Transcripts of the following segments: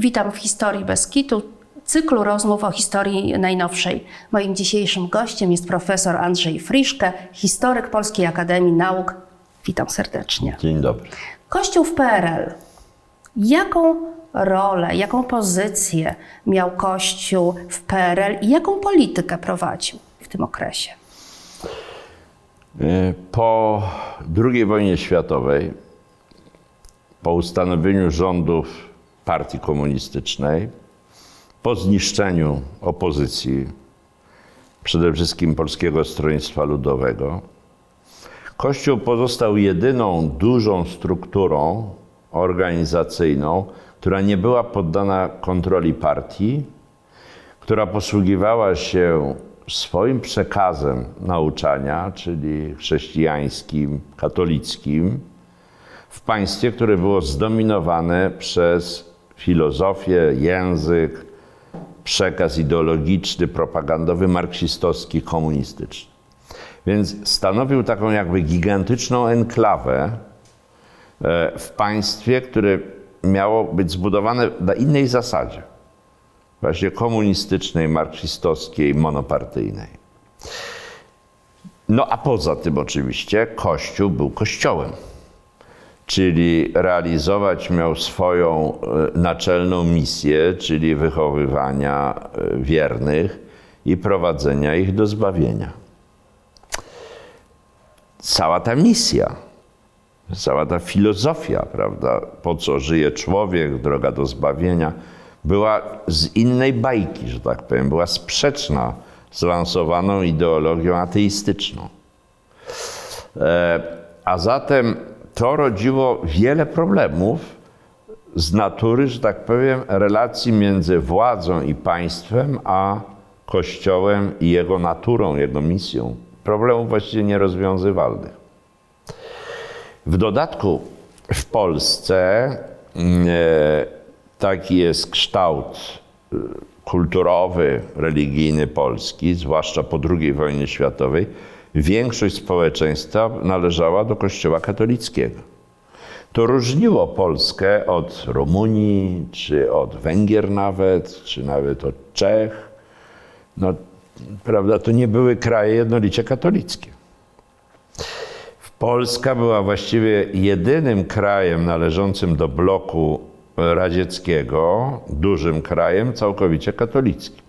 Witam w Historii Beskitu, cyklu rozmów o historii najnowszej. Moim dzisiejszym gościem jest profesor Andrzej Friszke, historyk Polskiej Akademii Nauk. Witam serdecznie. Dzień dobry. Kościół w PRL. Jaką rolę, jaką pozycję miał Kościół w PRL i jaką politykę prowadził w tym okresie? Po II wojnie światowej, po ustanowieniu rządów partii komunistycznej, po zniszczeniu opozycji, przede wszystkim Polskiego Stronnictwa Ludowego, Kościół pozostał jedyną dużą strukturą organizacyjną, która nie była poddana kontroli partii, która posługiwała się swoim przekazem nauczania, czyli chrześcijańskim, katolickim, w państwie, które było zdominowane przez filozofię, język, przekaz ideologiczny, propagandowy, marksistowski, komunistyczny. Więc stanowił taką jakby gigantyczną enklawę e, w państwie, które miało być zbudowane na innej zasadzie właśnie komunistycznej, marksistowskiej, monopartyjnej. No a poza tym oczywiście Kościół był Kościołem, czyli realizować miał swoją e, naczelną misję, czyli wychowywania e, wiernych i prowadzenia ich do zbawienia. Cała ta misja, cała ta filozofia, prawda, po co żyje człowiek, droga do zbawienia, była z innej bajki, że tak powiem, była sprzeczna z lansowaną ideologią ateistyczną. E, A zatem to rodziło wiele problemów z natury, że tak powiem, relacji między władzą i państwem, a Kościołem i jego naturą, jego misją. Problemów właściwie nierozwiązywalnych. W dodatku w Polsce mm, e, taki jest kształt y, kulturowy, religijny Polski, zwłaszcza po II wojnie światowej, większość społeczeństwa należała do Kościoła katolickiego. To różniło Polskę od Rumunii, czy od Węgier nawet, czy nawet od Czech. No, prawda, to nie były kraje jednolicie katolickie. Polska była właściwie jedynym krajem należącym do bloku radzieckiego, dużym krajem, całkowicie katolickim.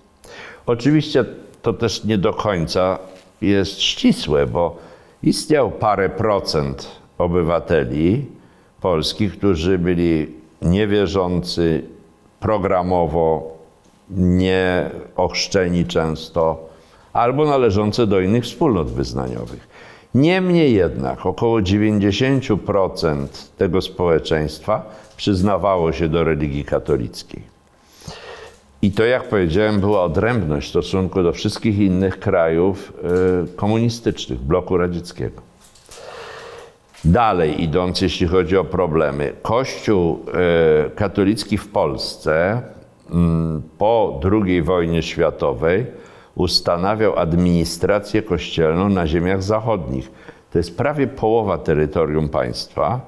Oczywiście to też nie do końca jest ścisłe, bo istniał parę procent obywateli polskich, którzy byli niewierzący, programowo nieochrzczeni często, albo należący do innych wspólnot wyznaniowych. Niemniej jednak około 90% tego społeczeństwa przyznawało się do religii katolickiej. I to, jak powiedziałem, była odrębność w stosunku do wszystkich innych krajów y, komunistycznych, bloku radzieckiego. Dalej idąc, jeśli chodzi o problemy, Kościół y, katolicki w Polsce mm, po II wojnie światowej ustanawiał administrację kościelną na ziemiach zachodnich. To jest prawie połowa terytorium państwa,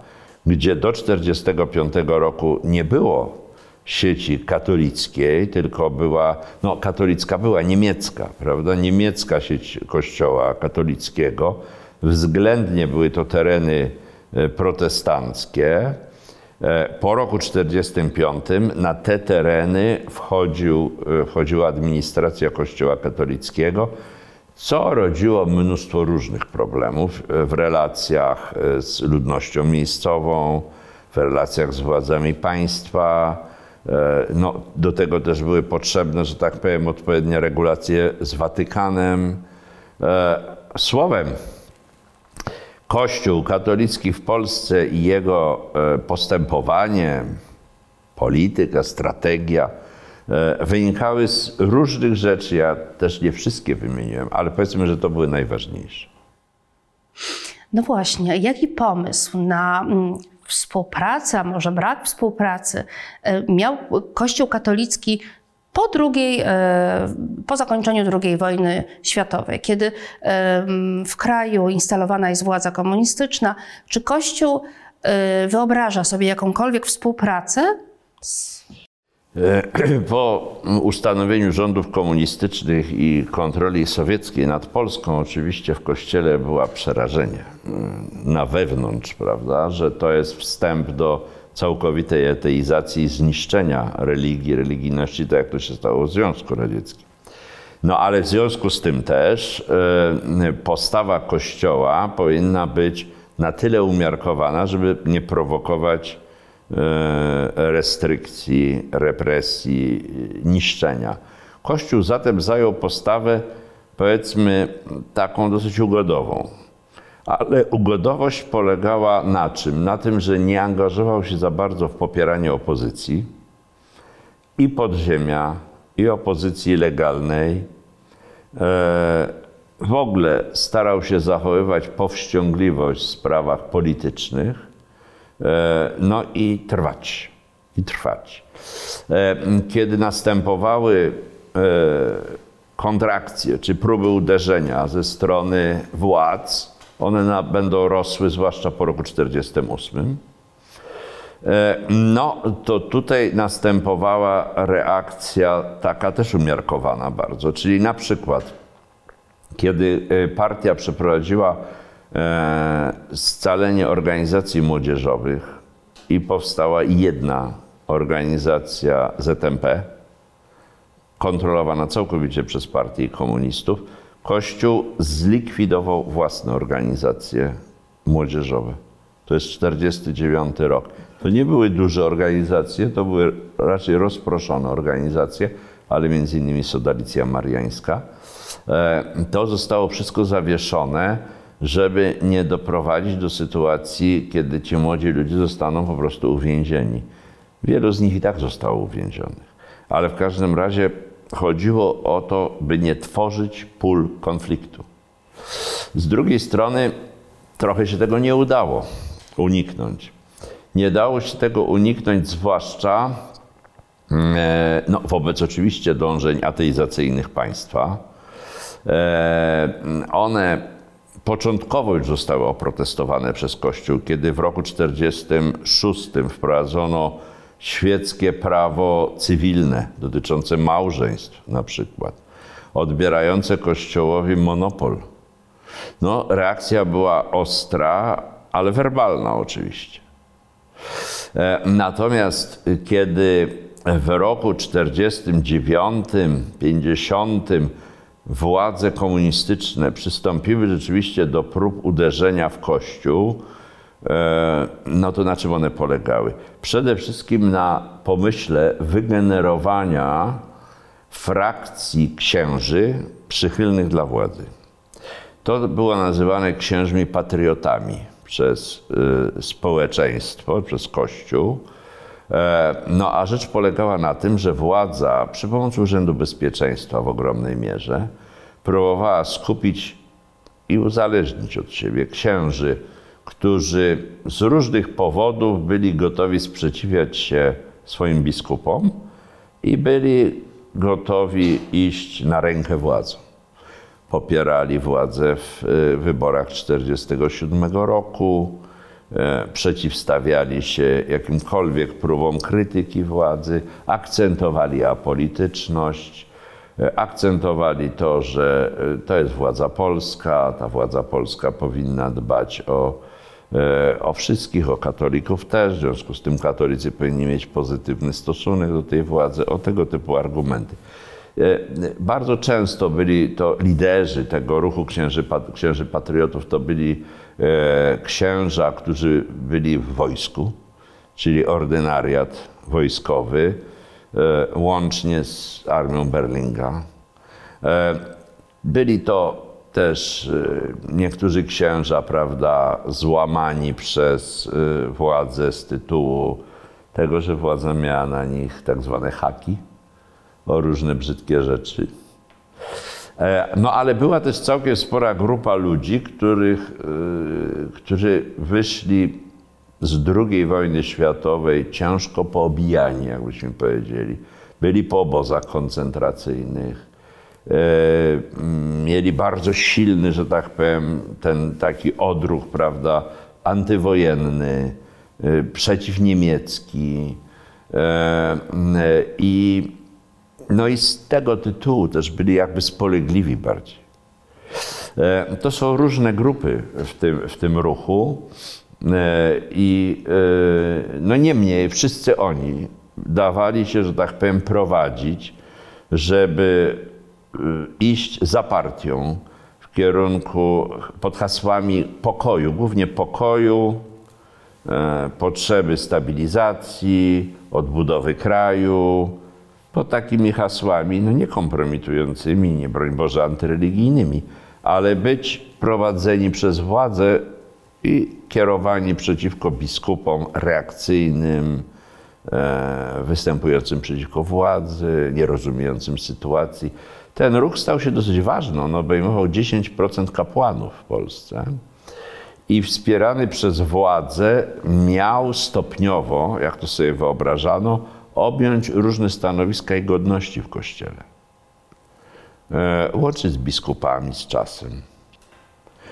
gdzie do 1945 roku nie było sieci katolickiej, tylko była, no katolicka była niemiecka, prawda? Niemiecka sieć kościoła katolickiego. Względnie były to tereny e, protestanckie. E, po roku 1945 na te tereny wchodził, e, wchodziła administracja Kościoła katolickiego, co rodziło mnóstwo różnych problemów w relacjach z ludnością miejscową, w relacjach z władzami państwa. No, do tego też były potrzebne, że tak powiem, odpowiednie regulacje z Watykanem. Słowem, Kościół katolicki w Polsce i jego e, postępowanie, polityka, strategia e, wynikały z różnych rzeczy. Ja też nie wszystkie wymieniłem, ale powiedzmy, że to były najważniejsze. No właśnie, jaki pomysł na mm, współpracę, a może brak współpracy e, miał Kościół katolicki po, drugiej, e, po zakończeniu II wojny światowej, kiedy w kraju instalowana jest władza komunistyczna, czy Kościół e, wyobraża sobie jakąkolwiek współpracę E, Po ustanowieniu rządów komunistycznych i kontroli sowieckiej nad Polską, oczywiście w kościele była przerażenie mm, na wewnątrz, prawda, że to jest wstęp do całkowitej ateizacji i zniszczenia religii, religijności, tak jak to się stało w Związku Radzieckim. No ale w związku z tym też e, postawa Kościoła powinna być na tyle umiarkowana, żeby nie prowokować e, restrykcji, represji, niszczenia. Kościół zatem zajął postawę, powiedzmy, taką dosyć ugodową. Ale ugodowość polegała na czym? Na tym, że nie angażował się za bardzo w popieranie opozycji i podziemia, i opozycji legalnej. E, W ogóle starał się zachowywać powściągliwość w sprawach politycznych, e, no i trwać. I trwać. E, Kiedy następowały e, kontrakcje czy próby uderzenia ze strony władz, one będą rosły zwłaszcza po roku 1948. E, No, to tutaj następowała reakcja taka też umiarkowana bardzo, czyli na przykład, kiedy e, partia przeprowadziła e, scalenie organizacji młodzieżowych i powstała jedna organizacja ZMP, kontrolowana całkowicie przez partię komunistów, Kościół zlikwidował własne organizacje młodzieżowe. To jest 49 rok. To nie były duże organizacje, to były raczej rozproszone organizacje, ale między innymi Sodalicja Mariańska. E, To zostało wszystko zawieszone, żeby nie doprowadzić do sytuacji, kiedy ci młodzi ludzie zostaną po prostu uwięzieni. Wielu z nich i tak zostało uwięzionych. Ale w każdym razie chodziło o to, by nie tworzyć pól konfliktu. Z drugiej strony trochę się tego nie udało uniknąć. Nie dało się tego uniknąć, zwłaszcza e, no, wobec oczywiście dążeń ateizacyjnych państwa. E, One początkowo już zostały oprotestowane przez Kościół, kiedy w roku 1946 wprowadzono świeckie prawo cywilne dotyczące małżeństw na przykład, odbierające Kościołowi monopol. No, reakcja była ostra, ale werbalna oczywiście. E, Natomiast kiedy w roku 49, 50 władze komunistyczne przystąpiły rzeczywiście do prób uderzenia w Kościół, e, no to na czym one polegały? Przede wszystkim na pomyśle wygenerowania frakcji księży przychylnych dla władzy. To było nazywane księżmi patriotami przez y, społeczeństwo, przez Kościół. E, No a rzecz polegała na tym, że władza przy pomocy Urzędu Bezpieczeństwa w ogromnej mierze próbowała skupić i uzależnić od siebie księży, którzy z różnych powodów byli gotowi sprzeciwiać się swoim biskupom i byli gotowi iść na rękę władzom. Popierali władzę w y, wyborach 1947 roku, e, przeciwstawiali się jakimkolwiek próbom krytyki władzy, akcentowali apolityczność, e, akcentowali to, że e, to jest władza polska, ta władza polska powinna dbać o, e, o wszystkich, o katolików też, w związku z tym katolicy powinni mieć pozytywny stosunek do tej władzy, o tego typu argumenty. E, Bardzo często byli to liderzy tego ruchu księży, księży patriotów, to byli e, księża, którzy byli w wojsku, czyli ordynariat wojskowy, e, łącznie z armią Berlinga. E, Byli to też e, niektórzy księża, prawda, złamani przez e, władzę z tytułu tego, że władza miała na nich tak zwane haki o różne brzydkie rzeczy. E, No ale była też całkiem spora grupa ludzi, których, e, którzy wyszli z II wojny światowej ciężko poobijani, jakbyśmy powiedzieli. Byli po obozach koncentracyjnych. E, Mieli bardzo silny, że tak powiem, ten taki odruch, prawda, antywojenny, przeciwniemiecki. I, no i z tego tytułu też byli jakby spolegliwi bardziej. E, To są różne grupy w tym, w tym ruchu E, i e, no niemniej wszyscy oni dawali się, że tak powiem, prowadzić, żeby iść za partią w kierunku pod hasłami pokoju, głównie pokoju, potrzeby stabilizacji, odbudowy kraju, pod takimi hasłami, no nie kompromitującymi, nie broń Boże antyreligijnymi, ale być prowadzeni przez władzę i kierowani przeciwko biskupom reakcyjnym, e, występującym przeciwko władzy, nierozumiejącym sytuacji. Ten ruch stał się dosyć ważny. On obejmował 10% kapłanów w Polsce i wspierany przez władzę miał stopniowo, jak to sobie wyobrażano, objąć różne stanowiska i godności w Kościele. E, Łącznie z biskupami z czasem.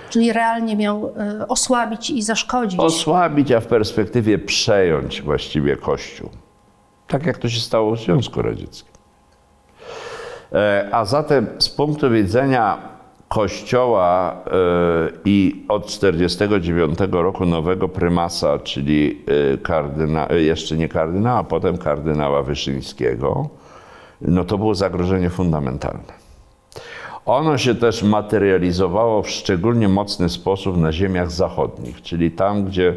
Czyli realnie miał e, osłabić i zaszkodzić. Osłabić, a w perspektywie przejąć właściwie Kościół. Tak jak to się stało w Związku Radzieckim. E, A zatem z punktu widzenia Kościoła e, i od 1949 roku nowego prymasa, czyli e, kardyna, e, jeszcze nie kardynała, a potem kardynała Wyszyńskiego, no to było zagrożenie fundamentalne. Ono się też materializowało w szczególnie mocny sposób na ziemiach zachodnich, czyli tam, gdzie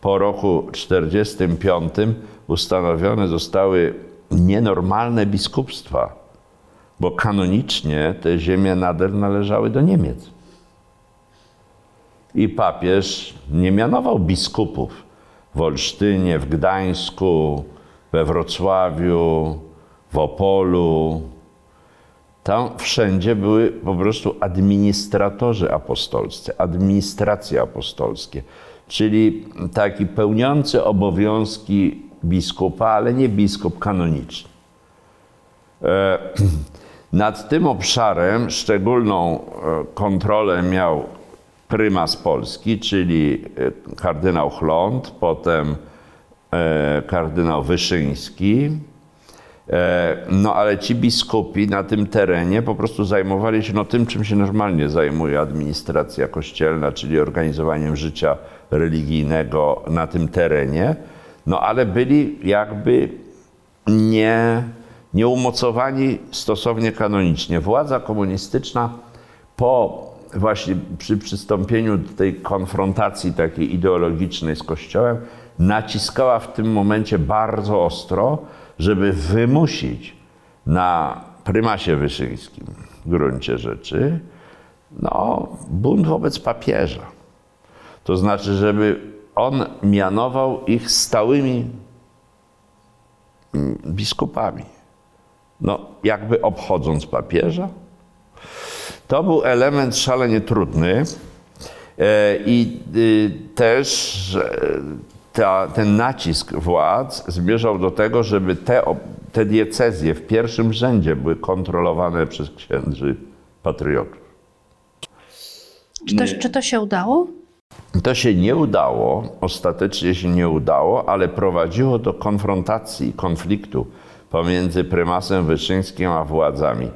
po roku 1945 ustanowione zostały nienormalne biskupstwa, bo kanonicznie te ziemie nader należały do Niemiec. I papież nie mianował biskupów w Olsztynie, w Gdańsku, we Wrocławiu, w Opolu, tam wszędzie były po prostu administratorzy apostolscy, administracje apostolskie, czyli taki pełniący obowiązki biskupa, ale nie biskup kanoniczny. E, Nad tym obszarem szczególną e, kontrolę miał prymas Polski, czyli e, kardynał Chląd, potem e, kardynał Wyszyński, No ale ci biskupi na tym terenie po prostu zajmowali się no, tym, czym się normalnie zajmuje administracja kościelna, czyli organizowaniem życia religijnego na tym terenie, no ale byli jakby nie, nieumocowani stosownie kanonicznie. Władza komunistyczna po właśnie przy przystąpieniu do tej konfrontacji takiej ideologicznej z Kościołem naciskała w tym momencie bardzo ostro, żeby wymusić na prymasie wyszyńskim w gruncie rzeczy no, bunt wobec papieża. To znaczy, żeby on mianował ich stałymi mm, biskupami. No, jakby obchodząc papieża. To był element szalenie trudny e, i y, też ta, ten nacisk władz zmierzał do tego, żeby te, te diecezje w pierwszym rzędzie były kontrolowane przez księży patriotów. Czy to, czy to się udało? To się nie udało, ostatecznie się nie udało, ale prowadziło do konfrontacji konfliktu pomiędzy prymasem Wyszyńskim a władzami.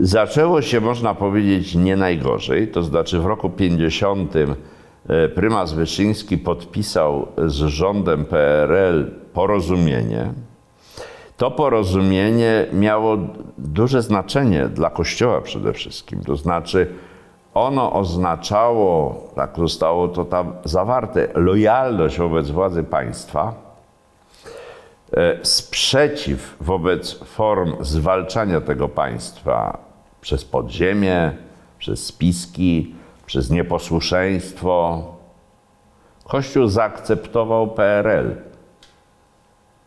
Zaczęło się, można powiedzieć, nie najgorzej, to znaczy w roku 50 e, prymas Wyszyński podpisał z rządem PRL porozumienie. To porozumienie miało duże znaczenie dla Kościoła przede wszystkim. To znaczy, ono oznaczało, tak zostało to tam zawarte, lojalność wobec władzy państwa, sprzeciw wobec form zwalczania tego państwa przez podziemie, przez spiski, przez nieposłuszeństwo. Kościół zaakceptował PRL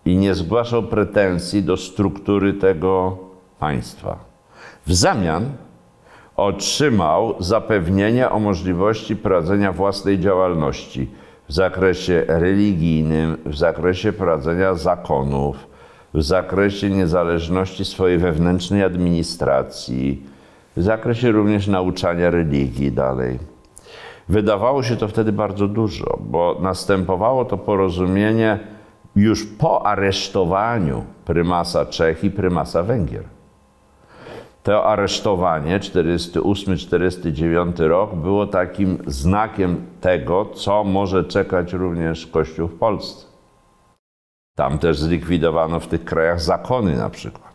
i nie zgłaszał pretensji do struktury tego państwa. W zamian otrzymał zapewnienie o możliwości prowadzenia własnej działalności w zakresie religijnym, w zakresie prowadzenia zakonów, w zakresie niezależności swojej wewnętrznej administracji, w zakresie również nauczania religii dalej. Wydawało się to wtedy bardzo dużo, bo następowało to porozumienie już po aresztowaniu prymasa Czech i prymasa Węgier. To aresztowanie 48-49 rok było takim znakiem tego, co może czekać również Kościół w Polsce. Tam też zlikwidowano w tych krajach zakony na przykład.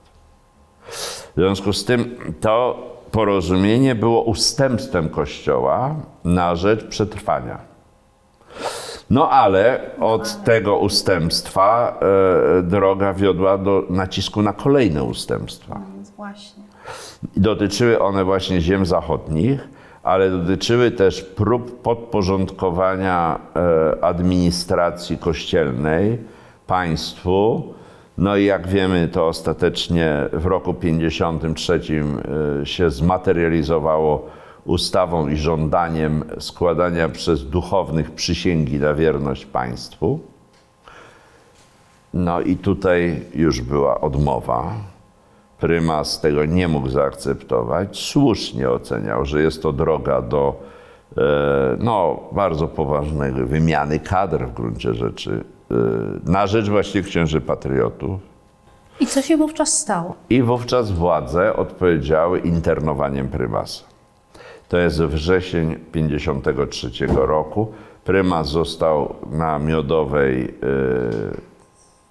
W związku z tym to porozumienie było ustępstwem Kościoła na rzecz przetrwania. No ale od tego ustępstwa e, droga wiodła do nacisku na kolejne ustępstwa. Więc właśnie. Dotyczyły one właśnie ziem zachodnich, ale dotyczyły też prób podporządkowania e, administracji kościelnej państwu. No i jak wiemy, to ostatecznie w roku 53 e, się zmaterializowało ustawą i żądaniem składania przez duchownych przysięgi na wierność państwu. No i tutaj już była odmowa. Prymas tego nie mógł zaakceptować. Słusznie oceniał, że jest to droga do e, no, bardzo poważnej wymiany kadr w gruncie rzeczy e, na rzecz właśnie księży patriotów. I co się wówczas stało? I wówczas władze odpowiedziały internowaniem prymasa. To jest wrzesień 53 roku. Prymas został na Miodowej, yy,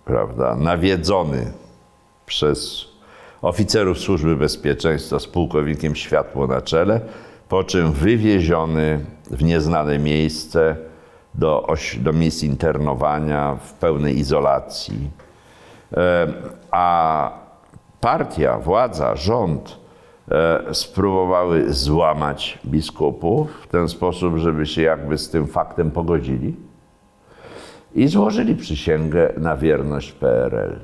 prawda, nawiedzony przez oficerów Służby Bezpieczeństwa z pułkownikiem Światło na czele, po czym wywieziony w nieznane miejsce do, do miejsc internowania w pełnej izolacji. E, A partia, władza, rząd e, spróbowały złamać biskupów w ten sposób, żeby się jakby z tym faktem pogodzili i złożyli przysięgę na wierność PRL.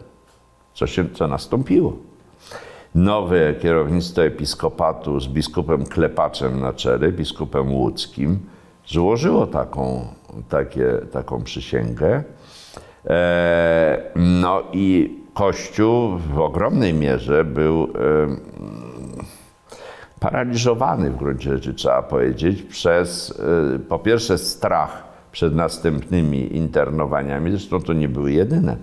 Co, się, co nastąpiło? Nowe kierownictwo episkopatu z biskupem Klepaczem na czele, biskupem łódzkim, złożyło taką, takie, taką przysięgę. E, No i Kościół w ogromnej mierze był em, paraliżowany w gruncie rzeczy, trzeba powiedzieć, przez y, po pierwsze strach przed następnymi internowaniami, zresztą to nie były jedyne.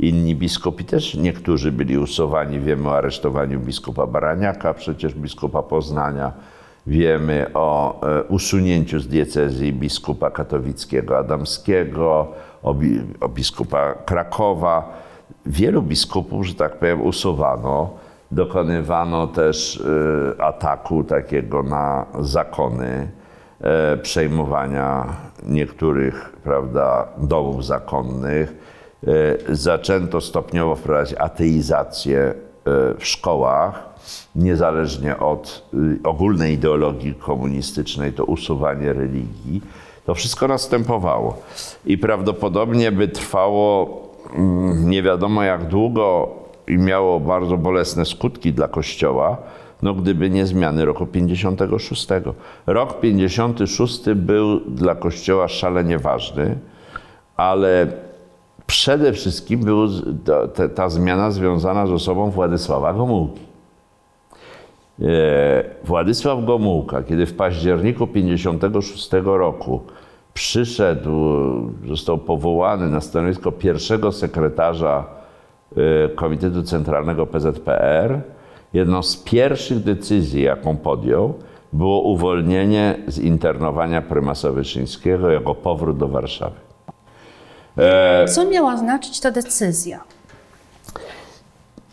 Inni biskupi też, niektórzy byli usuwani. Wiemy o aresztowaniu biskupa Baraniaka, przecież biskupa Poznania. Wiemy o e, usunięciu z diecezji biskupa katowickiego Adamskiego, o, bi- o biskupa Krakowa. Wielu biskupów, że tak powiem, usuwano. Dokonywano też y, ataku takiego na zakony, e, przejmowania niektórych prawda, domów zakonnych. E, Zaczęto stopniowo wprowadzać ateizację e, w szkołach, niezależnie od y, ogólnej ideologii komunistycznej, to usuwanie religii. To wszystko następowało i prawdopodobnie by trwało mm, nie wiadomo jak długo i miało bardzo bolesne skutki dla Kościoła, no gdyby nie zmiany roku 56. Rok 56 był dla Kościoła szalenie ważny, ale przede wszystkim był z- ta, ta, zmiana związana z osobą Władysława Gomułki. E, Władysław Gomułka, kiedy w październiku 56 roku przyszedł, został powołany na stanowisko pierwszego sekretarza e, Komitetu Centralnego PZPR, jedną z pierwszych decyzji, jaką podjął, było uwolnienie z internowania prymasa Wyszyńskiego jako powrót do Warszawy. Co miała znaczyć ta decyzja?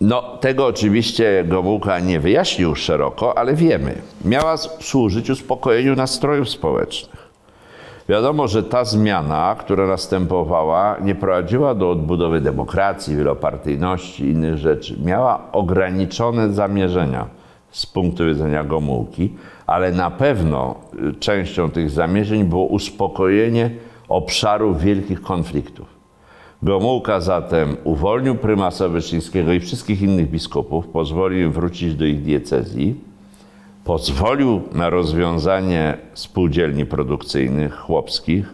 No, tego oczywiście Gomułka nie wyjaśnił szeroko, ale wiemy. Miała służyć uspokojeniu nastrojów społecznych. Wiadomo, że ta zmiana, która następowała, nie prowadziła do odbudowy demokracji, wielopartyjności i innych rzeczy. Miała ograniczone zamierzenia z punktu widzenia Gomułki, ale na pewno y, częścią tych zamierzeń było uspokojenie obszaru wielkich konfliktów. Gomułka zatem uwolnił prymasa Wyszyńskiego i wszystkich innych biskupów, pozwolił wrócić do ich diecezji, pozwolił na rozwiązanie spółdzielni produkcyjnych chłopskich,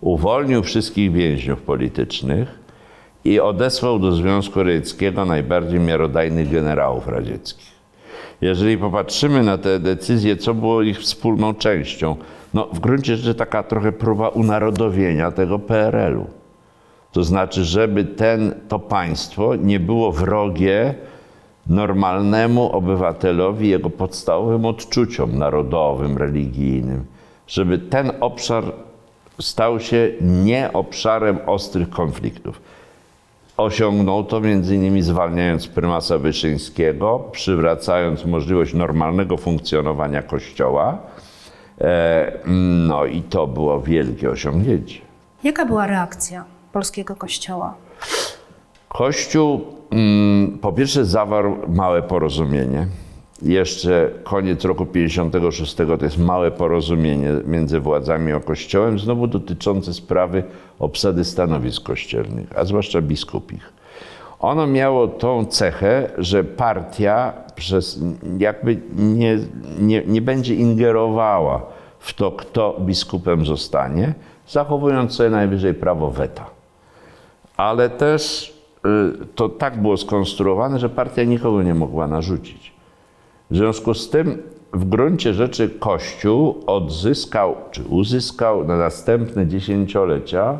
uwolnił wszystkich więźniów politycznych i odesłał do Związku Radzieckiego najbardziej miarodajnych generałów radzieckich. Jeżeli popatrzymy na te decyzje, co było ich wspólną częścią, no w gruncie rzeczy taka trochę próba unarodowienia tego PRL-u To znaczy, żeby ten, to państwo nie było wrogie normalnemu obywatelowi, jego podstawowym odczuciom narodowym, religijnym. Żeby ten obszar stał się nie obszarem ostrych konfliktów. Osiągnął to innymi zwalniając prymasa Wyszyńskiego, przywracając możliwość normalnego funkcjonowania Kościoła. E, no i to było wielkie osiągnięcie. Jaka była reakcja polskiego kościoła? Kościół mm, po pierwsze zawarł małe porozumienie. Jeszcze koniec roku 56 to jest małe porozumienie między władzami a Kościołem, znowu dotyczące sprawy obsady stanowisk kościelnych, a zwłaszcza biskupich. Ono miało tą cechę, że partia przez, jakby nie, nie, nie będzie ingerowała w to, kto biskupem zostanie, zachowując sobie najwyżej prawo weta. Ale też y, to tak było skonstruowane, że partia nikogo nie mogła narzucić. W związku z tym w gruncie rzeczy Kościół odzyskał, czy uzyskał na następne dziesięciolecia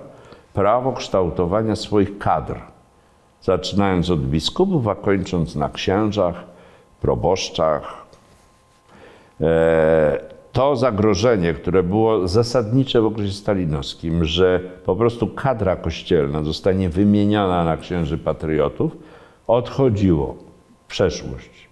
prawo kształtowania swoich kadr. Zaczynając od biskupów, a kończąc na księżach, proboszczach. E, to zagrożenie, które było zasadnicze w okresie stalinowskim, że po prostu kadra kościelna zostanie wymieniona na księży patriotów, odchodziło w przeszłość.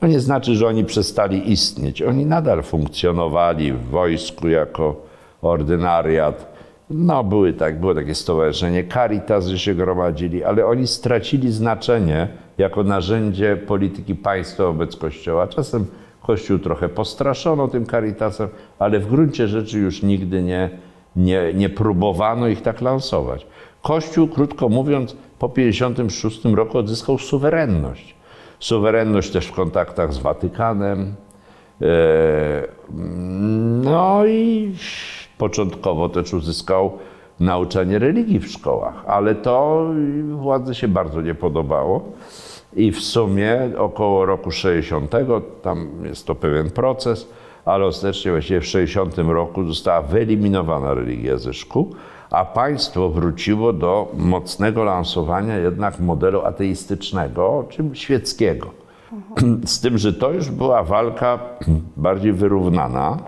To nie znaczy, że oni przestali istnieć. Oni nadal funkcjonowali w wojsku jako ordynariat. No, były tak, było takie stowarzyszenie Caritas, się gromadzili, ale oni stracili znaczenie jako narzędzie polityki państwa wobec Kościoła. Czasem Kościół trochę postraszono tym Caritasem, ale w gruncie rzeczy już nigdy nie, nie, nie próbowano ich tak lansować. Kościół, krótko mówiąc, po 1956 roku odzyskał suwerenność. Suwerenność też w kontaktach z Watykanem. E, no i początkowo też uzyskał nauczanie religii w szkołach, ale to władzy się bardzo nie podobało. I w sumie około roku 60, tam jest to pewien proces, ale ostatecznie właściwie w 60 roku została wyeliminowana religia ze szkół, a państwo wróciło do mocnego lansowania jednak modelu ateistycznego, czy świeckiego. Z tym, że to już była walka bardziej wyrównana.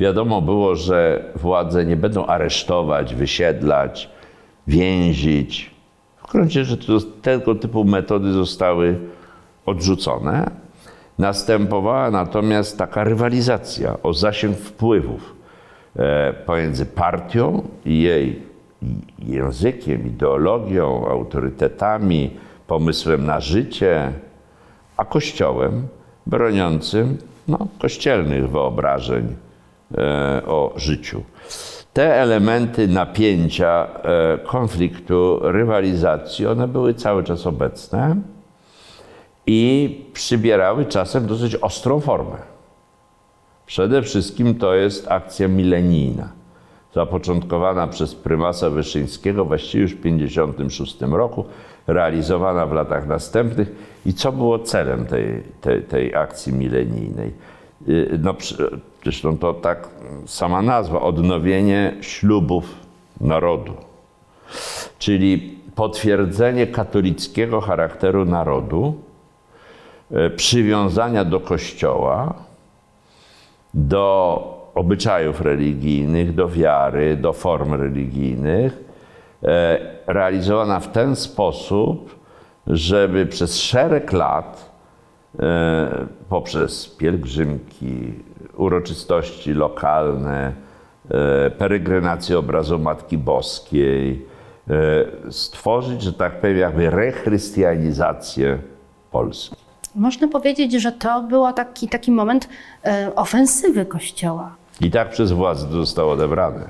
Wiadomo było, że władze nie będą aresztować, wysiedlać, więzić, w gruncie rzeczy tego typu metody zostały odrzucone. Następowała natomiast taka rywalizacja o zasięg wpływów e, pomiędzy partią i jej językiem, ideologią, autorytetami, pomysłem na życie, a kościołem broniącym no, kościelnych wyobrażeń o życiu te elementy napięcia, e, konfliktu, rywalizacji, one były cały czas obecne i przybierały czasem dosyć ostrą formę. Przede wszystkim to jest akcja milenijna, zapoczątkowana przez prymasa Wyszyńskiego właściwie już w 1956 roku, realizowana w latach następnych. I co było celem tej, tej, tej akcji milenijnej? Y, no, zresztą to tak sama nazwa, odnowienie ślubów narodu. Czyli potwierdzenie katolickiego charakteru narodu, y, przywiązania do kościoła, do obyczajów religijnych, do wiary, do form religijnych, y, realizowana w ten sposób, żeby przez szereg lat E, poprzez pielgrzymki, uroczystości lokalne, e, peregrinację obrazu Matki Boskiej, e, stworzyć, że tak powiem, jakby rechrystianizację Polski. Można powiedzieć, że to był taki, taki moment ofensywy Kościoła. I tak przez władzę to zostało odebrane.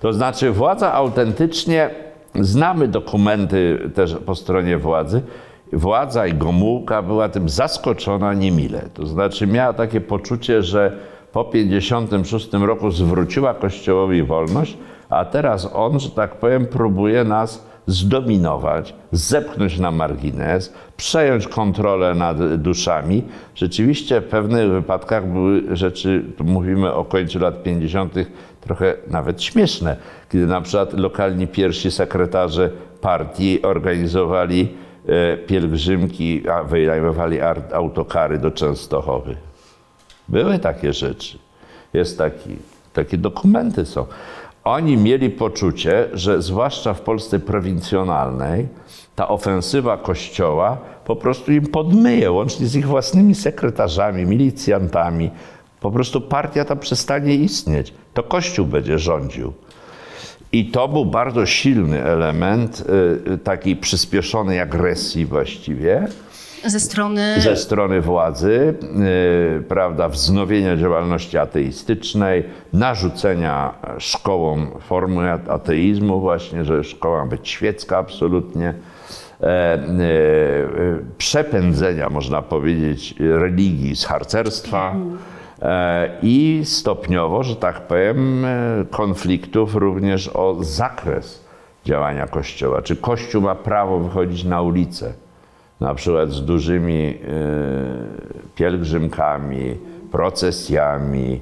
To znaczy, władza autentycznie, znamy dokumenty też po stronie władzy, władza i Gomułka była tym zaskoczona niemile. To znaczy miała takie poczucie, że po 56 roku zwróciła Kościołowi wolność, a teraz on, że tak powiem, próbuje nas zdominować, zepchnąć na margines, przejąć kontrolę nad duszami. Rzeczywiście w pewnych wypadkach były rzeczy, tu mówimy o końcu lat 50., trochę nawet śmieszne, kiedy na przykład lokalni pierwsi sekretarze partii organizowali pielgrzymki, a wynajmowali ar- autokary do Częstochowy. Były takie rzeczy. Jest taki, takie dokumenty są. Oni mieli poczucie, że zwłaszcza w Polsce prowincjonalnej ta ofensywa Kościoła po prostu im podmyje, łącznie z ich własnymi sekretarzami, milicjantami. Po prostu partia ta przestanie istnieć. To Kościół będzie rządził. I to był bardzo silny element y, y, takiej przyspieszonej agresji właściwie. Ze strony ze strony władzy, y, prawda, wznowienia działalności ateistycznej, narzucenia szkołom formy ateizmu właśnie, że szkoła ma być świecka absolutnie, e, e, przepędzenia, można powiedzieć, religii z harcerstwa. E, i stopniowo, że tak powiem, e, konfliktów również o zakres działania Kościoła. Czy Kościół ma prawo wychodzić na ulicę? na przykład z dużymi e, pielgrzymkami, procesjami,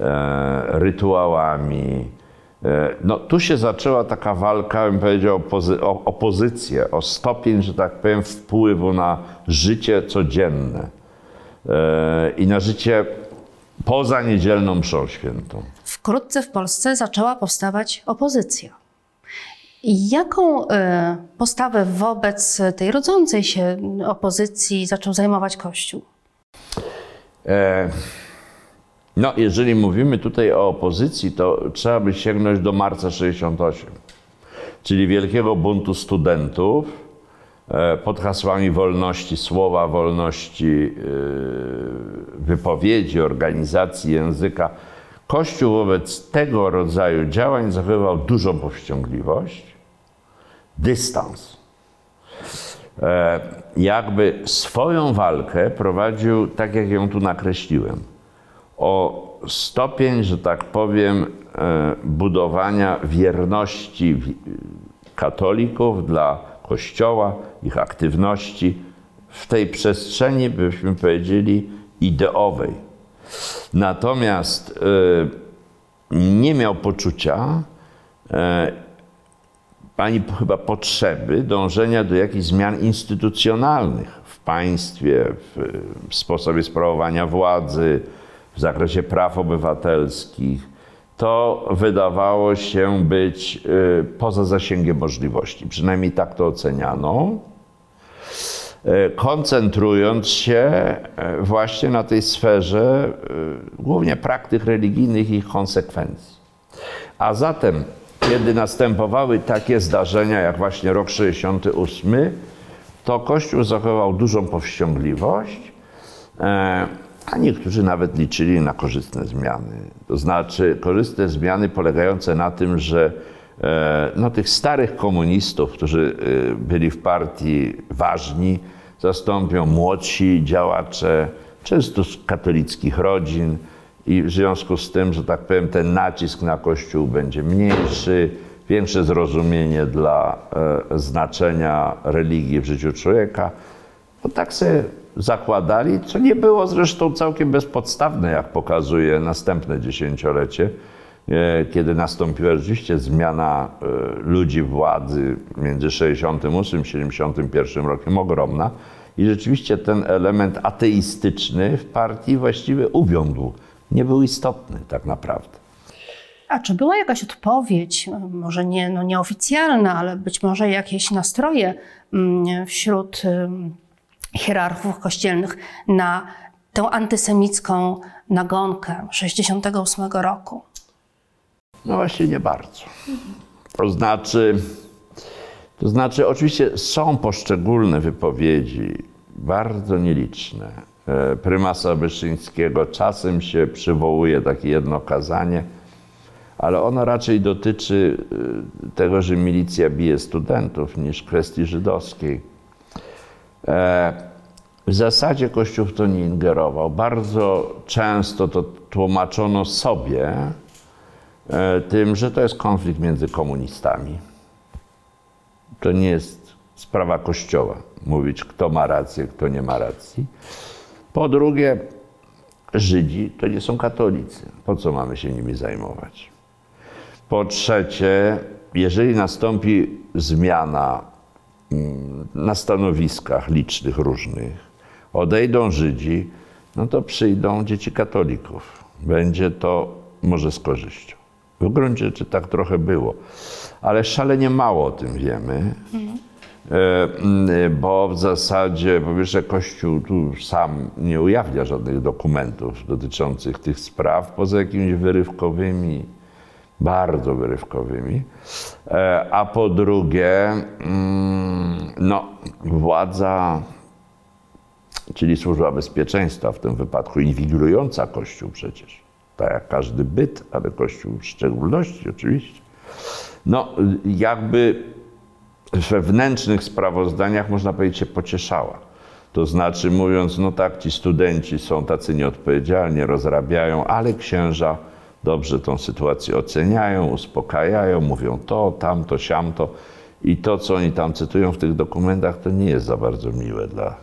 e, rytuałami. E, No, tu się zaczęła taka walka, bym powiedział, opozy- o opozycję, o stopień, że tak powiem, wpływu na życie codzienne e, i na życie poza niedzielną mszą świętą. wkrótce w Polsce zaczęła powstawać opozycja. Jaką e, postawę wobec tej rodzącej się opozycji zaczął zajmować Kościół? E, No, jeżeli mówimy tutaj o opozycji, to trzeba by sięgnąć do marca 68, czyli wielkiego buntu studentów pod hasłami wolności słowa, wolności e, wypowiedzi, organizacji języka. Kościół wobec tego rodzaju działań zachowywał dużą powściągliwość, dystans e, jakby swoją walkę prowadził tak, jak ją tu nakreśliłem. O stopień, że tak powiem, e, budowania wierności wi- katolików dla Kościoła, ich aktywności w tej przestrzeni, byśmy powiedzieli, ideowej. Natomiast e, nie miał poczucia, e, ani chyba potrzeby dążenia do jakichś zmian instytucjonalnych w państwie, w, w sposobie sprawowania władzy, w zakresie praw obywatelskich. To wydawało się być y, poza zasięgiem możliwości. Przynajmniej tak to oceniano. E, koncentrując się e, właśnie na tej sferze głównie praktyk religijnych i ich konsekwencji. A zatem, kiedy następowały takie zdarzenia, jak właśnie rok 68, to Kościół zachował dużą powściągliwość, e, a niektórzy nawet liczyli na korzystne zmiany. To znaczy, korzystne zmiany polegające na tym, że no, tych starych komunistów, którzy e, byli w partii ważni, zastąpią młodsi działacze, często z katolickich rodzin, i w związku z tym, że tak powiem, ten nacisk na Kościół będzie mniejszy, większe zrozumienie dla e, znaczenia religii w życiu człowieka. No tak sobie zakładali, co nie było zresztą całkiem bezpodstawne, jak pokazuje następne dziesięciolecie, e, kiedy nastąpiła rzeczywiście zmiana e, ludzi władzy między 68 a 71 rokiem ogromna. I rzeczywiście ten element ateistyczny w partii właściwie uwiądł. Nie był istotny tak naprawdę. A czy była jakaś odpowiedź, może nie no nieoficjalna, ale być może jakieś nastroje mm, wśród hierarchów kościelnych na tę antysemicką nagonkę 68 roku? No właśnie nie bardzo. To znaczy, to znaczy, oczywiście są poszczególne wypowiedzi, bardzo nieliczne. E, Prymasa Wyszyńskiego czasem się przywołuje takie jedno kazanie, ale ono raczej dotyczy e, tego, że milicja bije studentów niż kwestii żydowskiej. E, W zasadzie Kościół w to nie ingerował. Bardzo często to tłumaczono sobie e, tym, że to jest konflikt między komunistami. To nie jest sprawa Kościoła mówić, kto ma rację, kto nie ma racji. Po drugie, Żydzi to nie są katolicy. Po co mamy się nimi zajmować? Po trzecie, jeżeli nastąpi zmiana na stanowiskach licznych różnych, odejdą Żydzi, no to przyjdą dzieci katolików. Będzie to może z korzyścią. W gruncie rzeczy tak trochę było, ale szalenie mało o tym wiemy. E, mm, bo w zasadzie, po Kościół tu sam nie ujawnia żadnych dokumentów dotyczących tych spraw, poza jakimiś wyrywkowymi, bardzo wyrywkowymi. E, A po drugie, mm, no, władza, czyli służba bezpieczeństwa w tym wypadku, inwigilująca Kościół przecież, tak jak każdy byt, ale Kościół w szczególności oczywiście, no, jakby wewnętrznych sprawozdaniach, można powiedzieć, się pocieszała. To znaczy, mówiąc, no tak, ci studenci są tacy nieodpowiedzialni, rozrabiają, ale księża dobrze tą sytuację oceniają, uspokajają, mówią to, tamto, siamto. I to, co oni tam cytują w tych dokumentach, to nie jest za bardzo miłe dla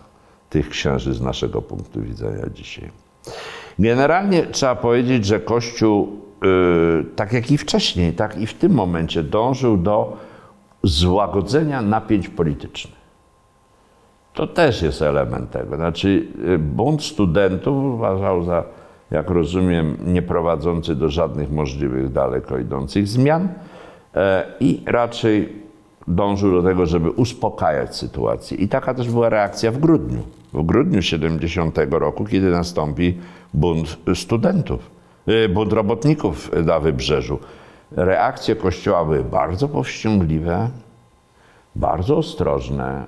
tych księży z naszego punktu widzenia dzisiaj. Generalnie trzeba powiedzieć, że Kościół, yy, tak jak i wcześniej, tak i w tym momencie, dążył do złagodzenia napięć politycznych. To też jest element tego. Znaczy, y, bunt studentów uważał za, jak rozumiem, nieprowadzący do żadnych możliwych daleko idących zmian e, i raczej dążył do tego, żeby uspokajać sytuację. I taka też była reakcja w grudniu. W grudniu 70 roku, kiedy nastąpi bunt studentów, y, bunt robotników na wybrzeżu. Reakcje Kościoła były bardzo powściągliwe, bardzo ostrożne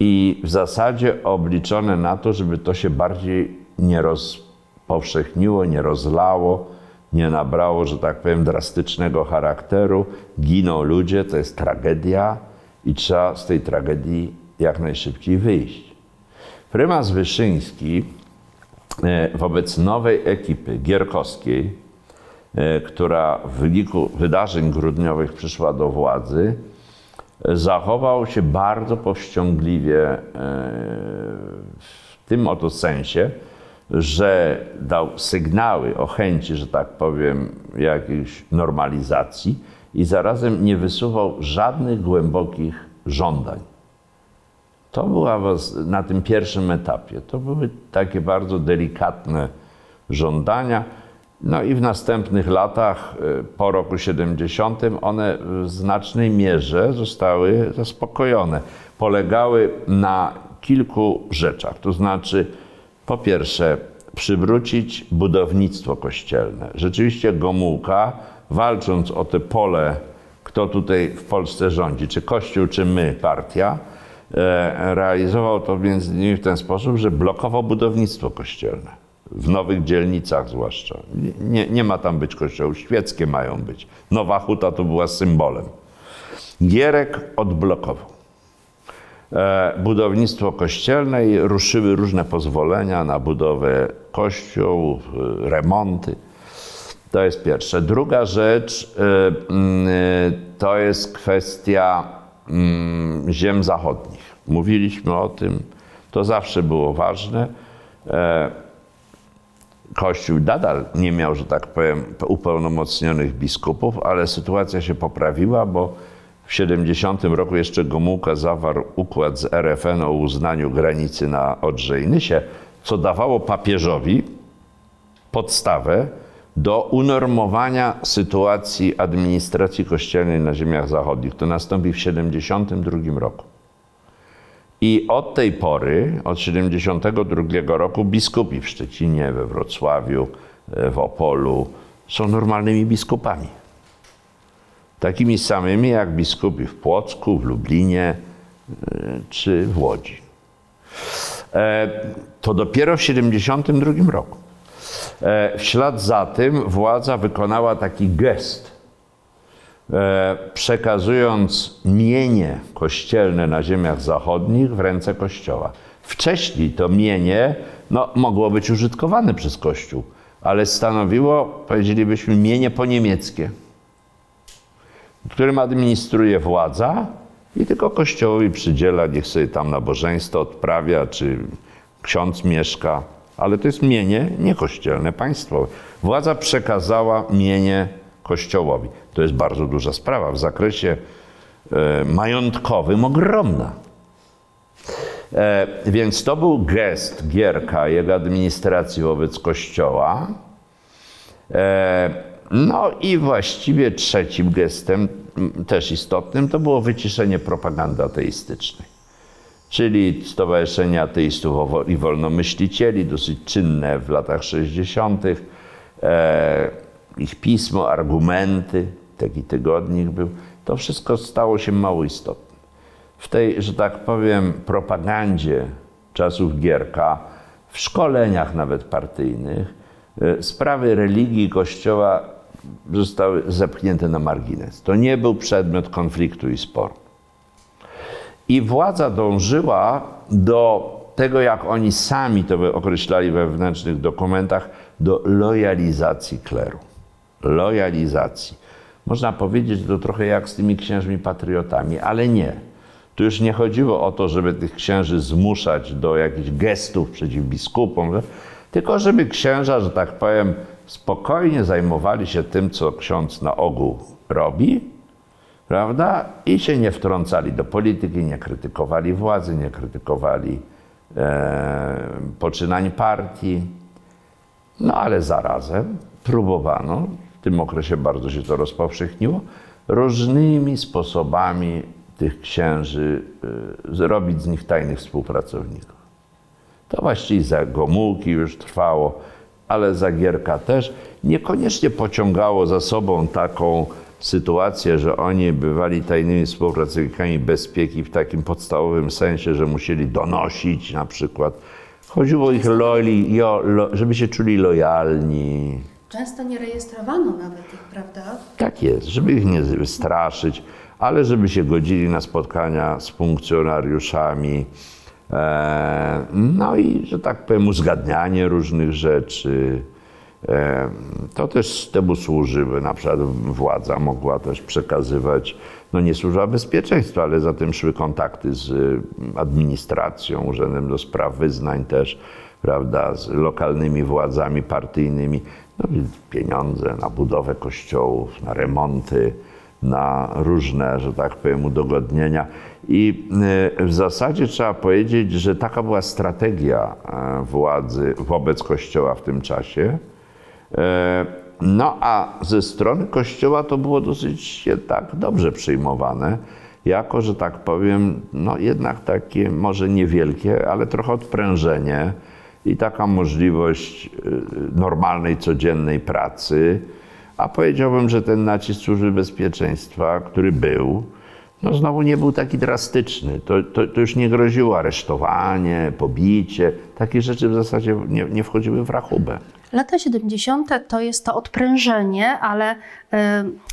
i w zasadzie obliczone na to, żeby to się bardziej nie rozpowszechniło, nie rozlało, nie nabrało, że tak powiem, drastycznego charakteru. Giną ludzie, to jest tragedia i trzeba z tej tragedii jak najszybciej wyjść. Prymas Wyszyński e, wobec nowej ekipy gierkowskiej, e, która w wyniku wydarzeń grudniowych przyszła do władzy, e, zachował się bardzo powściągliwie w tym oto sensie, że dał sygnały o chęci, że tak powiem, jakiejś normalizacji i zarazem nie wysuwał żadnych głębokich żądań. To była na tym pierwszym etapie. To były takie bardzo delikatne żądania. No i w następnych latach, y, po roku 70., one w znacznej mierze zostały zaspokojone. Polegały na kilku rzeczach. To znaczy, po pierwsze, przywrócić budownictwo kościelne. Rzeczywiście Gomułka, walcząc o te pole, kto tutaj w Polsce rządzi, czy Kościół, czy my, partia, E, realizował to między innymi w ten sposób, że blokował budownictwo kościelne. W nowych dzielnicach zwłaszcza. Nie, nie ma tam być kościoły, świeckie mają być. Nowa Huta to była symbolem. Gierek odblokował budownictwo kościelne i ruszyły różne pozwolenia na budowę kościołów, e, remonty. To jest pierwsze. Druga rzecz to jest kwestia Mm, ziem zachodnich. Mówiliśmy o tym, to zawsze było ważne. E, Kościół nadal nie miał, że tak powiem, upełnomocnionych biskupów, ale sytuacja się poprawiła, bo w 70 roku jeszcze Gomułka zawarł układ z RFN o uznaniu granicy na Odrze i Nysie, co dawało papieżowi podstawę do unormowania sytuacji administracji kościelnej na ziemiach zachodnich. To nastąpi w 1972 roku. I od tej pory, od 1972 roku, biskupi w Szczecinie, we Wrocławiu, w Opolu są normalnymi biskupami. Takimi samymi jak biskupi w Płocku, w Lublinie e, czy w Łodzi. E, to dopiero w 1972 roku. E, w ślad za tym władza wykonała taki gest, przekazując mienie kościelne na ziemiach zachodnich w ręce Kościoła. Wcześniej to mienie no, mogło być użytkowane przez Kościół, ale stanowiło, powiedzielibyśmy, mienie poniemieckie, którym administruje władza i tylko Kościołowi przydziela, niech sobie tam nabożeństwo odprawia, czy ksiądz mieszka ale to jest mienie niekościelne, państwowe. Władza przekazała mienie Kościołowi. To jest bardzo duża sprawa. W zakresie e, majątkowym ogromna. E, więc to był gest Gierka, jego administracji wobec Kościoła. E, no i właściwie trzecim gestem, m, też istotnym, to było wyciszenie propagandy ateistycznej. Czyli Stowarzyszenie Ateistów i Wolnomyślicieli, dosyć czynne w latach 60., e, ich pismo, argumenty, taki tygodnik był, to wszystko stało się mało istotne. W tej, że tak powiem, propagandzie czasów Gierka, w szkoleniach nawet partyjnych, e, sprawy religii kościoła zostały zepchnięte na margines. To nie był przedmiot konfliktu i sporu. I władza dążyła do tego, jak oni sami to określali we wewnętrznych dokumentach, do lojalizacji kleru. Lojalizacji. Można powiedzieć to trochę jak z tymi księżmi patriotami, ale nie. Tu już nie chodziło o to, żeby tych księży zmuszać do jakichś gestów przeciw biskupom, tylko żeby księża, że tak powiem, spokojnie zajmowali się tym, co ksiądz na ogół robi, prawda? I się nie wtrącali do polityki, nie krytykowali władzy, nie krytykowali e, poczynań partii. No ale zarazem próbowano, w tym okresie bardzo się to rozpowszechniło, różnymi sposobami tych księży e, zrobić z nich tajnych współpracowników. To właściwie za Gomułki już trwało, ale za Gierka też. Niekoniecznie pociągało za sobą taką sytuację, że oni bywali tajnymi współpracownikami bezpieki w takim podstawowym sensie, że musieli donosić na przykład. Chodziło o ich loli, jo, lo, żeby się czuli lojalni. Często nie rejestrowano nawet ich, prawda? Tak jest, żeby ich nie wystraszyć, ale żeby się godzili na spotkania z funkcjonariuszami. E, no i, że tak powiem, uzgadnianie różnych rzeczy. E, to też temu służy, by na przykład władza mogła też przekazywać, no nie służba bezpieczeństwa, ale za tym szły kontakty z y, administracją, Urzędem do Spraw Wyznań też, prawda, z lokalnymi władzami partyjnymi. No, pieniądze na budowę kościołów, na remonty, na różne, że tak powiem, udogodnienia. I y, w zasadzie trzeba powiedzieć, że taka była strategia e, władzy wobec Kościoła w tym czasie. E, No a ze strony Kościoła to było dosyć jednak dobrze przyjmowane, jako, że tak powiem, no jednak takie może niewielkie, ale trochę odprężenie i taka możliwość normalnej, codziennej pracy. A powiedziałbym, że ten nacisk służby bezpieczeństwa, który był, no znowu nie był taki drastyczny. To, to, to już nie groziło aresztowanie, pobicie. Takie rzeczy w zasadzie nie, nie wchodziły w rachubę. Lata 70. to jest to odprężenie, ale y,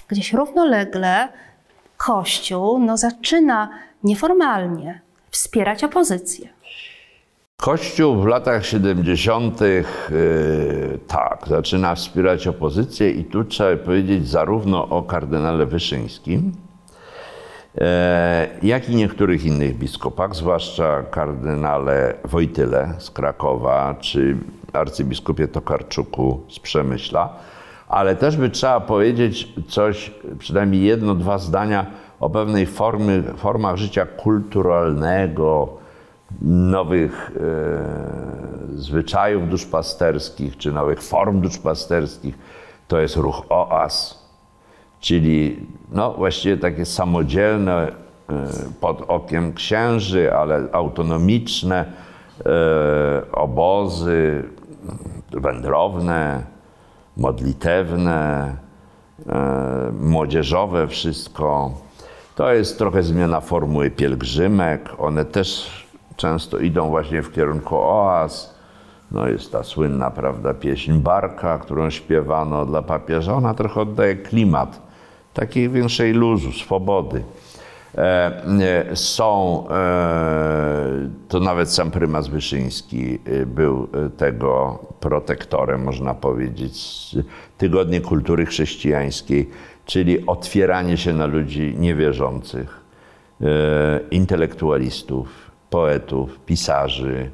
gdzieś równolegle Kościół no, zaczyna nieformalnie wspierać opozycję. Kościół w latach 70. Yy, tak, zaczyna wspierać opozycję i tu trzeba powiedzieć zarówno o kardynale Wyszyńskim, jak i niektórych innych biskupach, zwłaszcza kardynale Wojtyle z Krakowa, czy arcybiskupie Tokarczuku z Przemyśla, ale też by trzeba powiedzieć coś, przynajmniej jedno, dwa zdania o pewnej formy, formach życia kulturalnego, nowych e, zwyczajów duszpasterskich, czy nowych form duszpasterskich. To jest ruch OAS, czyli no, właściwie takie samodzielne, e, pod okiem księży, ale autonomiczne e, obozy wędrowne, modlitewne, e, młodzieżowe wszystko. To jest trochę zmiana formuły pielgrzymek. One też często idą właśnie w kierunku oaz. No jest ta słynna, prawda, pieśń Barka, którą śpiewano dla papieża. Ona trochę oddaje klimat takiej większej luzu, swobody. E, e, są, e, to nawet sam prymas Wyszyński był tego protektorem, można powiedzieć, Tygodnie Kultury Chrześcijańskiej, czyli otwieranie się na ludzi niewierzących, intelektualistów, poetów, pisarzy,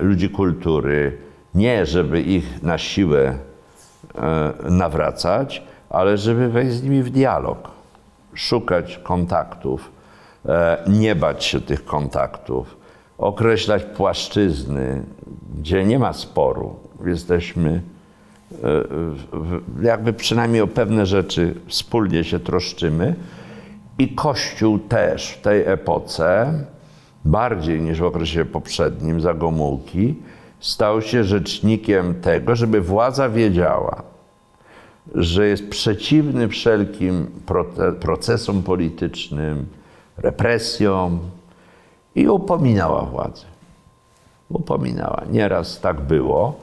ludzi kultury. Nie, żeby ich na siłę nawracać, ale żeby wejść z nimi w dialog, szukać kontaktów, e, nie bać się tych kontaktów, określać płaszczyzny, gdzie nie ma sporu. Jesteśmy e, jakby przynajmniej o pewne rzeczy wspólnie się troszczymy. I Kościół też w tej epoce, bardziej niż w okresie poprzednim, za Gomułki, stał się rzecznikiem tego, żeby władza wiedziała, że jest przeciwny wszelkim procesom politycznym, represjom i upominała władzę. Upominała. Nieraz tak było,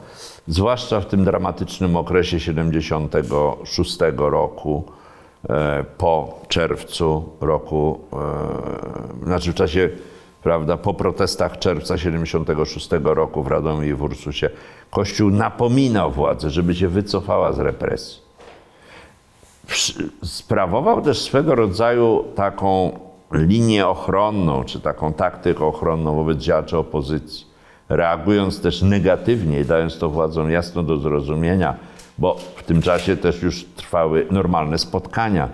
zwłaszcza w tym dramatycznym okresie 76 roku, e, po czerwcu roku, e, znaczy w czasie, prawda, po protestach czerwca 76 roku w Radomiu i w Ursusie, Kościół napominał władzę, żeby się wycofała z represji. Sprawował też swego rodzaju taką linię ochronną, czy taką taktykę ochronną wobec działaczy opozycji, reagując też negatywnie i dając to władzom jasno do zrozumienia, bo w tym czasie też już trwały normalne spotkania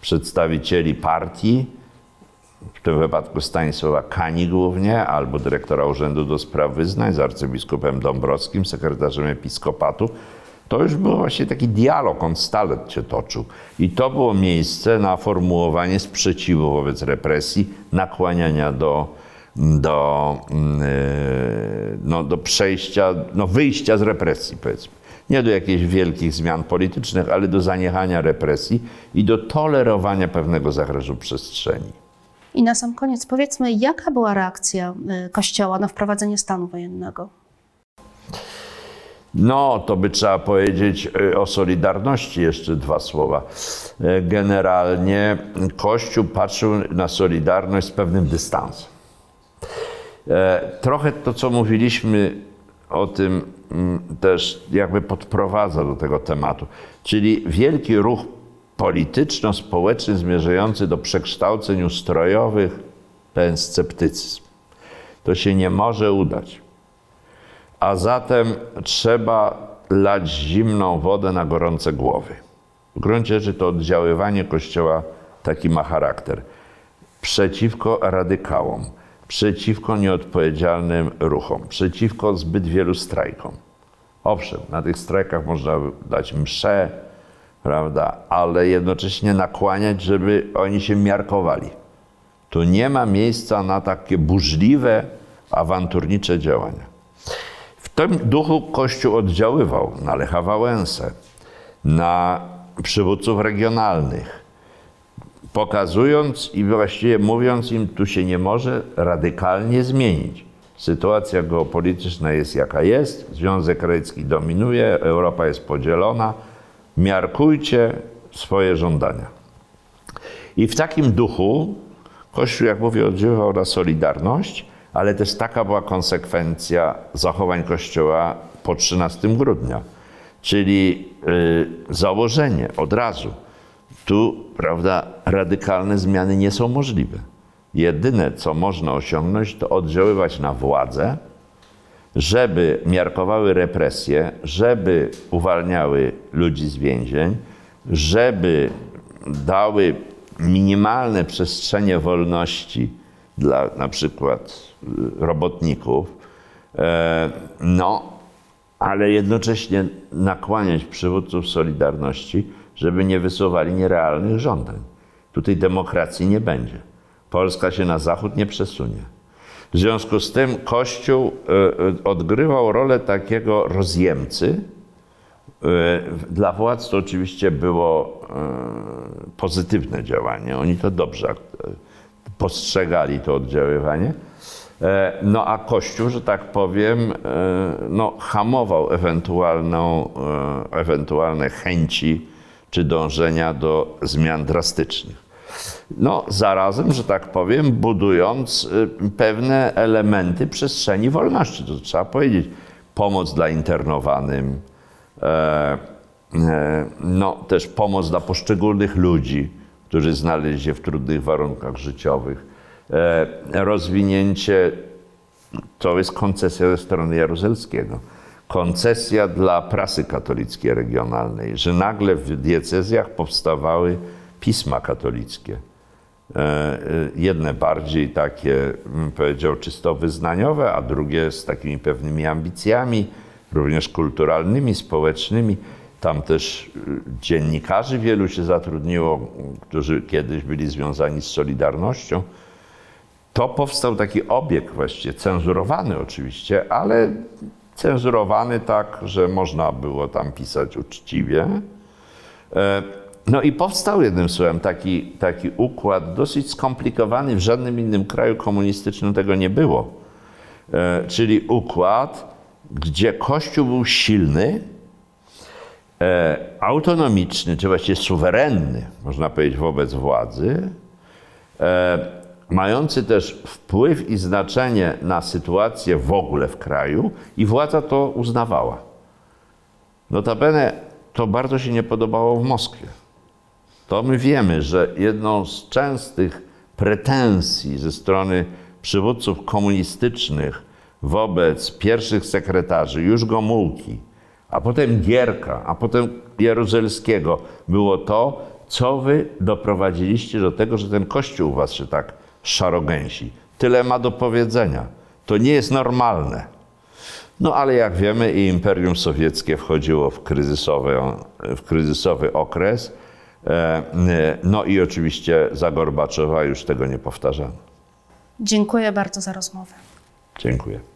przedstawicieli partii, w tym wypadku Stanisława Kani głównie, albo dyrektora Urzędu do Spraw Wyznań z arcybiskupem Dąbrowskim, sekretarzem episkopatu, to już był właśnie taki dialog, on stale się toczył. I to było miejsce na formułowanie sprzeciwu wobec represji, nakłaniania do, do, mm, e, no, do przejścia, no, wyjścia z represji, powiedzmy. Nie do jakichś wielkich zmian politycznych, ale do zaniechania represji i do tolerowania pewnego zakresu przestrzeni. I na sam koniec powiedzmy, jaka była reakcja y, Kościoła na wprowadzenie stanu wojennego? No, to by trzeba powiedzieć y, o Solidarności jeszcze dwa słowa. Y, Generalnie Kościół patrzył na Solidarność z pewnym dystansem. E, Trochę to, co mówiliśmy o tym, mm, też jakby podprowadza do tego tematu. Czyli wielki ruch polityczno-społeczny zmierzający do przekształceń ustrojowych, ten sceptycyzm. To się nie może udać a zatem trzeba lać zimną wodę na gorące głowy. W gruncie rzeczy to oddziaływanie Kościoła taki ma charakter. Przeciwko radykałom, przeciwko nieodpowiedzialnym ruchom, przeciwko zbyt wielu strajkom. Owszem, na tych strajkach można dać mszę, prawda, ale jednocześnie nakłaniać, żeby oni się miarkowali. Tu nie ma miejsca na takie burzliwe, awanturnicze działania. Tym duchu Kościół oddziaływał na Lecha Wałęsę, na przywódców regionalnych, pokazując i właściwie mówiąc im, tu się nie może radykalnie zmienić. Sytuacja geopolityczna jest jaka jest, Związek Radziecki dominuje, Europa jest podzielona, miarkujcie swoje żądania. I w takim duchu Kościół, jak mówię, oddziaływał na Solidarność, ale też taka była konsekwencja zachowań Kościoła po 13 grudnia, czyli y, założenie od razu. Tu, prawda, radykalne zmiany nie są możliwe. Jedyne, co można osiągnąć, to oddziaływać na władzę, żeby miarkowały represje, żeby uwalniały ludzi z więzień, żeby dały minimalne przestrzenie wolności dla na przykład y, robotników, e, no, ale jednocześnie nakłaniać przywódców Solidarności, żeby nie wysuwali nierealnych żądań. Tutaj demokracji nie będzie. Polska się na zachód nie przesunie. W związku z tym Kościół e, e, odgrywał rolę takiego rozjemcy. Dla władz to oczywiście było pozytywne działanie. Oni to dobrze postrzegali to oddziaływanie. E, No a Kościół, że tak powiem, e, no, hamował ewentualną, e, ewentualne chęci czy dążenia do zmian drastycznych. No, zarazem, że tak powiem, budując y, pewne elementy przestrzeni wolności. To trzeba powiedzieć. Pomoc dla internowanym, no, też pomoc dla poszczególnych ludzi, którzy znaleźli się w trudnych warunkach życiowych. E, rozwinięcie, to jest koncesja ze strony Jaruzelskiego, koncesja dla prasy katolickiej regionalnej, że nagle w diecezjach powstawały pisma katolickie. E, e, Jedne bardziej takie, powiedział, czysto wyznaniowe, a drugie z takimi pewnymi ambicjami, również kulturalnymi, społecznymi. Tam też y, dziennikarzy wielu się zatrudniło, którzy kiedyś byli związani z Solidarnością. To powstał taki obieg właściwie, cenzurowany oczywiście, ale cenzurowany tak, że można było tam pisać uczciwie. E, No i powstał jednym słowem taki, taki układ dosyć skomplikowany, w żadnym innym kraju komunistycznym tego nie było. E, Czyli układ, gdzie Kościół był silny, autonomiczny, czy właściwie suwerenny, można powiedzieć, wobec władzy, e, mający też wpływ i znaczenie na sytuację w ogóle w kraju i władza to uznawała. Notabene to bardzo się nie podobało w Moskwie. To my wiemy, że jedną z częstych pretensji ze strony przywódców komunistycznych wobec pierwszych sekretarzy, już Gomułki, a potem Gierka, a potem Jaruzelskiego, było to, co wy doprowadziliście do tego, że ten kościół u was się tak szarogęsi. Tyle ma do powiedzenia. To nie jest normalne. No ale jak wiemy, i Imperium Sowieckie wchodziło w kryzysowy, w kryzysowy okres. E, e, No i oczywiście za Gorbaczowa już tego nie powtarzano. Dziękuję bardzo za rozmowę. Dziękuję.